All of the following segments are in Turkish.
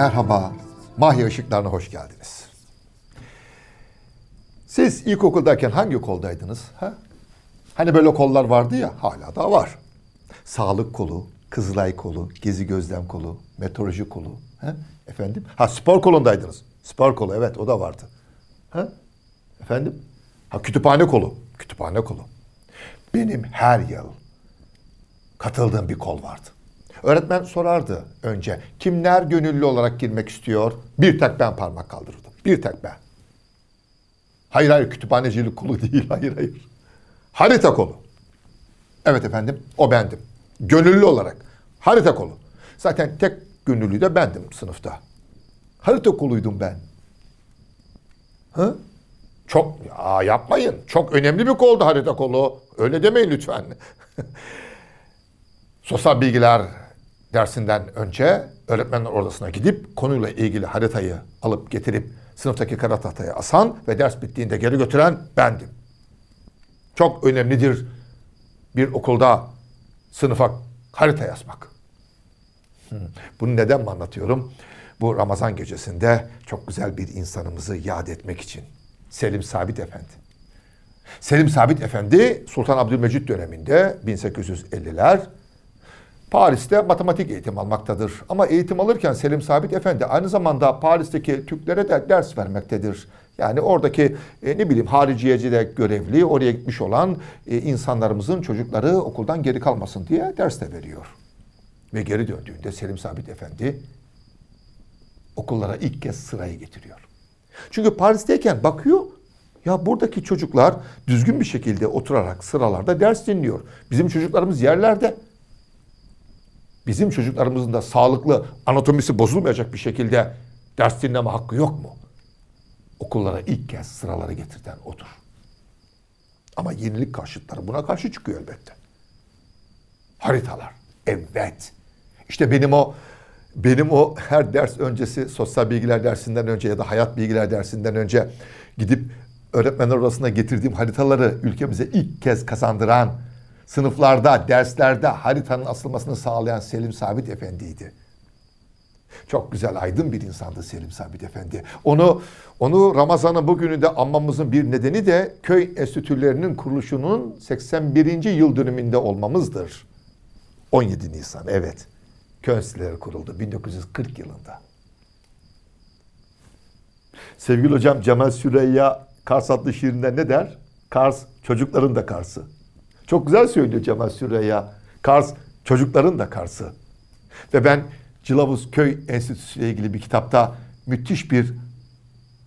Merhaba, Mahya Işıklarına hoş geldiniz. Siz ilkokuldayken hangi koldaydınız? Ha? Hani böyle kollar vardı ya, hala da var. Sağlık kolu, Kızılay kolu, Gezi Gözlem kolu, Meteoroloji kolu. Ha? Efendim? Ha spor kolundaydınız. Spor kolu, evet o da vardı. Ha? Efendim? Ha kütüphane kolu, kütüphane kolu. Benim her yıl katıldığım bir kol vardı. Öğretmen sorardı önce. Kimler gönüllü olarak girmek istiyor? Bir tek ben parmak kaldırırdım. Bir tek ben. Hayır hayır kütüphanecilik kolu değil. Hayır hayır. Harita kolu. Evet efendim o bendim. Gönüllü olarak. Harita kolu. Zaten tek gönüllü de bendim sınıfta. Harita koluydum ben. Hı? Çok ya yapmayın. Çok önemli bir koldu harita kolu. Öyle demeyin lütfen. Sosyal bilgiler dersinden önce öğretmenler odasına gidip konuyla ilgili haritayı alıp getirip sınıftaki kara tahtaya asan ve ders bittiğinde geri götüren bendim. Çok önemlidir bir okulda sınıfa harita yazmak. Hmm. Bunu neden mi anlatıyorum? Bu Ramazan gecesinde çok güzel bir insanımızı yad etmek için. Selim Sabit Efendi. Selim Sabit Efendi Sultan Abdülmecit döneminde 1850'ler Paris'te matematik eğitim almaktadır. Ama eğitim alırken Selim Sabit Efendi aynı zamanda Paris'teki Türklere de ders vermektedir. Yani oradaki e, ne bileyim hariciyecide görevli, oraya gitmiş olan e, insanlarımızın çocukları okuldan geri kalmasın diye ders de veriyor. Ve geri döndüğünde Selim Sabit Efendi okullara ilk kez sırayı getiriyor. Çünkü Paris'teyken bakıyor ya buradaki çocuklar düzgün bir şekilde oturarak sıralarda ders dinliyor. Bizim çocuklarımız yerlerde bizim çocuklarımızın da sağlıklı anatomisi bozulmayacak bir şekilde ders dinleme hakkı yok mu? Okullara ilk kez sıraları getirden odur. Ama yenilik karşıtları buna karşı çıkıyor elbette. Haritalar. Evet. İşte benim o benim o her ders öncesi sosyal bilgiler dersinden önce ya da hayat bilgiler dersinden önce gidip öğretmenler odasına getirdiğim haritaları ülkemize ilk kez kazandıran sınıflarda, derslerde haritanın asılmasını sağlayan Selim Sabit Efendi'ydi. Çok güzel, aydın bir insandı Selim Sabit Efendi. Onu onu Ramazan'ın bugünü de anmamızın bir nedeni de köy enstitülerinin kuruluşunun 81. yıl dönümünde olmamızdır. 17 Nisan, evet. Köy enstitüleri kuruldu 1940 yılında. Sevgili hocam Cemal Süreyya Kars adlı şiirinde ne der? Kars çocukların da Kars'ı. Çok güzel söylüyor Cemal Süreyya. Kars çocukların da Kars'ı. Ve ben Cilavuz Köy Enstitüsü ile ilgili bir kitapta müthiş bir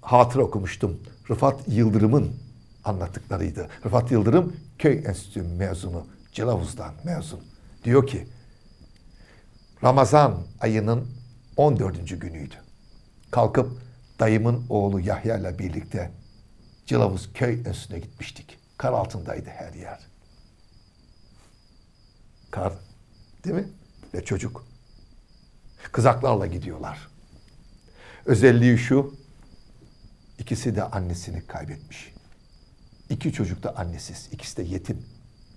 hatıra okumuştum. Rıfat Yıldırım'ın anlattıklarıydı. Rıfat Yıldırım Köy Enstitüsü mezunu. Cilavuz'dan mezun. Diyor ki Ramazan ayının 14. günüydü. Kalkıp dayımın oğlu Yahya ile birlikte Cilavuz Köy Enstitüsü'ne gitmiştik. Kar altındaydı her yer. Kar değil mi? Ve çocuk. Kızaklarla gidiyorlar. Özelliği şu, ikisi de annesini kaybetmiş. İki çocuk da annesiz, ikisi de yetim.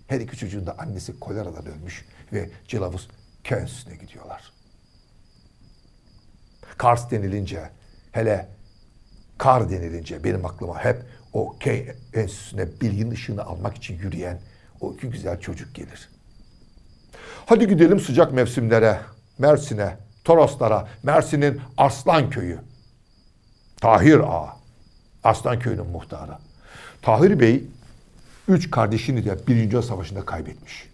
Her iki çocuğun da annesi koleradan ölmüş ve köy enstitüsüne gidiyorlar. Kars denilince, hele kar denilince benim aklıma hep o köy enstitüsüne bilginin ışığını almak için yürüyen o iki güzel çocuk gelir. Hadi gidelim sıcak mevsimlere, Mersin'e, Toroslara, Mersin'in Arslan Köyü. Tahir Ağa, Arslan Köyü'nün muhtarı. Tahir Bey, üç kardeşini de Birinci Savaşı'nda kaybetmiş.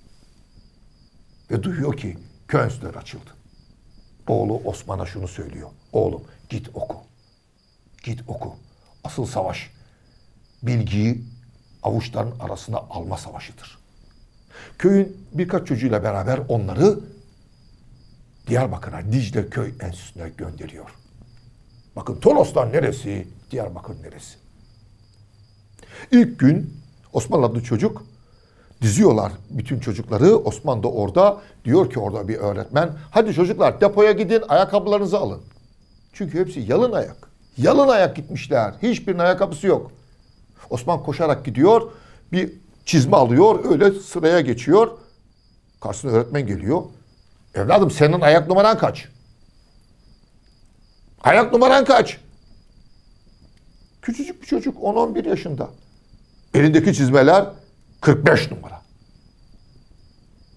Ve duyuyor ki köy enstitüleri açıldı. Oğlu Osman'a şunu söylüyor. Oğlum git oku. Git oku. Asıl savaş bilgiyi avuçların arasına alma savaşıdır. Köyün birkaç çocuğuyla beraber onları Diyarbakır'a Dicle Köy Enstitüsü'ne gönderiyor. Bakın Toroslar neresi? Diyarbakır neresi? İlk gün Osman adlı çocuk diziyorlar bütün çocukları. Osman da orada diyor ki orada bir öğretmen. Hadi çocuklar depoya gidin ayakkabılarınızı alın. Çünkü hepsi yalın ayak. Yalın ayak gitmişler. Hiçbirinin ayakkabısı yok. Osman koşarak gidiyor. Bir çizme alıyor. Öyle sıraya geçiyor. Karşısına öğretmen geliyor. Evladım senin ayak numaran kaç? Ayak numaran kaç? Küçücük bir çocuk 10-11 yaşında. Elindeki çizmeler 45 numara.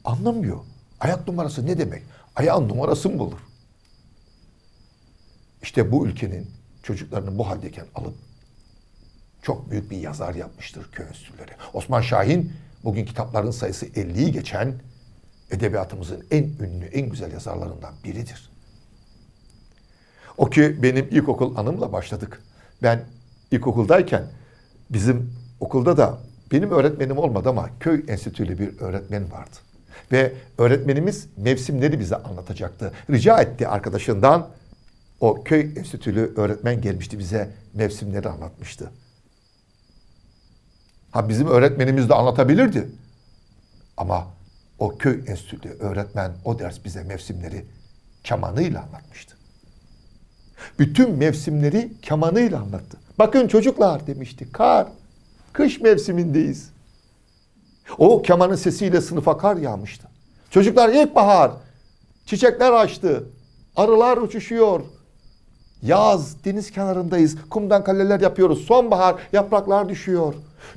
Anlamıyor. Ayak numarası ne demek? Ayağın numarası mı bulur? İşte bu ülkenin çocuklarını bu haldeyken alıp çok büyük bir yazar yapmıştır köy enstitüleri. Osman Şahin bugün kitapların sayısı 50'yi geçen edebiyatımızın en ünlü, en güzel yazarlarından biridir. O ki benim ilkokul anımla başladık. Ben ilkokuldayken bizim okulda da benim öğretmenim olmadı ama köy enstitülü bir öğretmen vardı. Ve öğretmenimiz mevsimleri bize anlatacaktı. Rica etti arkadaşından o köy enstitülü öğretmen gelmişti bize mevsimleri anlatmıştı. Ha bizim öğretmenimiz de anlatabilirdi. Ama o köy enstitülü öğretmen o ders bize mevsimleri kemanıyla anlatmıştı. Bütün mevsimleri kemanıyla anlattı. Bakın çocuklar demişti. Kar, kış mevsimindeyiz. O kemanın sesiyle sınıfa kar yağmıştı. Çocuklar ilkbahar, çiçekler açtı, arılar uçuşuyor. Yaz, deniz kenarındayız, kumdan kaleler yapıyoruz. Sonbahar, yapraklar düşüyor.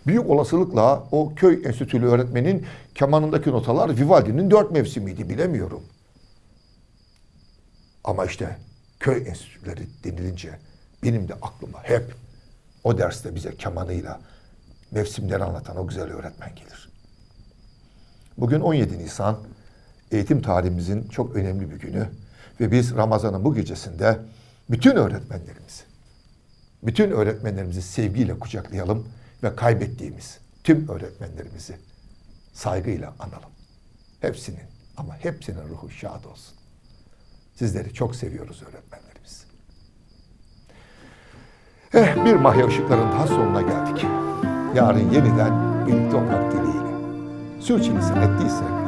Büyük olasılıkla o köy enstitülü öğretmenin kemanındaki notalar Vivaldi'nin dört mevsimiydi bilemiyorum. Ama işte köy enstitüleri denilince benim de aklıma hep o derste bize kemanıyla mevsimleri anlatan o güzel öğretmen gelir. Bugün 17 Nisan eğitim tarihimizin çok önemli bir günü ve biz Ramazan'ın bu gecesinde bütün öğretmenlerimizi, bütün öğretmenlerimizi sevgiyle kucaklayalım ve kaybettiğimiz tüm öğretmenlerimizi saygıyla analım. Hepsinin ama hepsinin ruhu şad olsun. Sizleri çok seviyoruz öğretmenlerimiz. Eh, bir mahya ışıkların daha sonuna geldik. Yarın yeniden birlikte olmak dileğiyle. Sürçülisan ettiyse affola.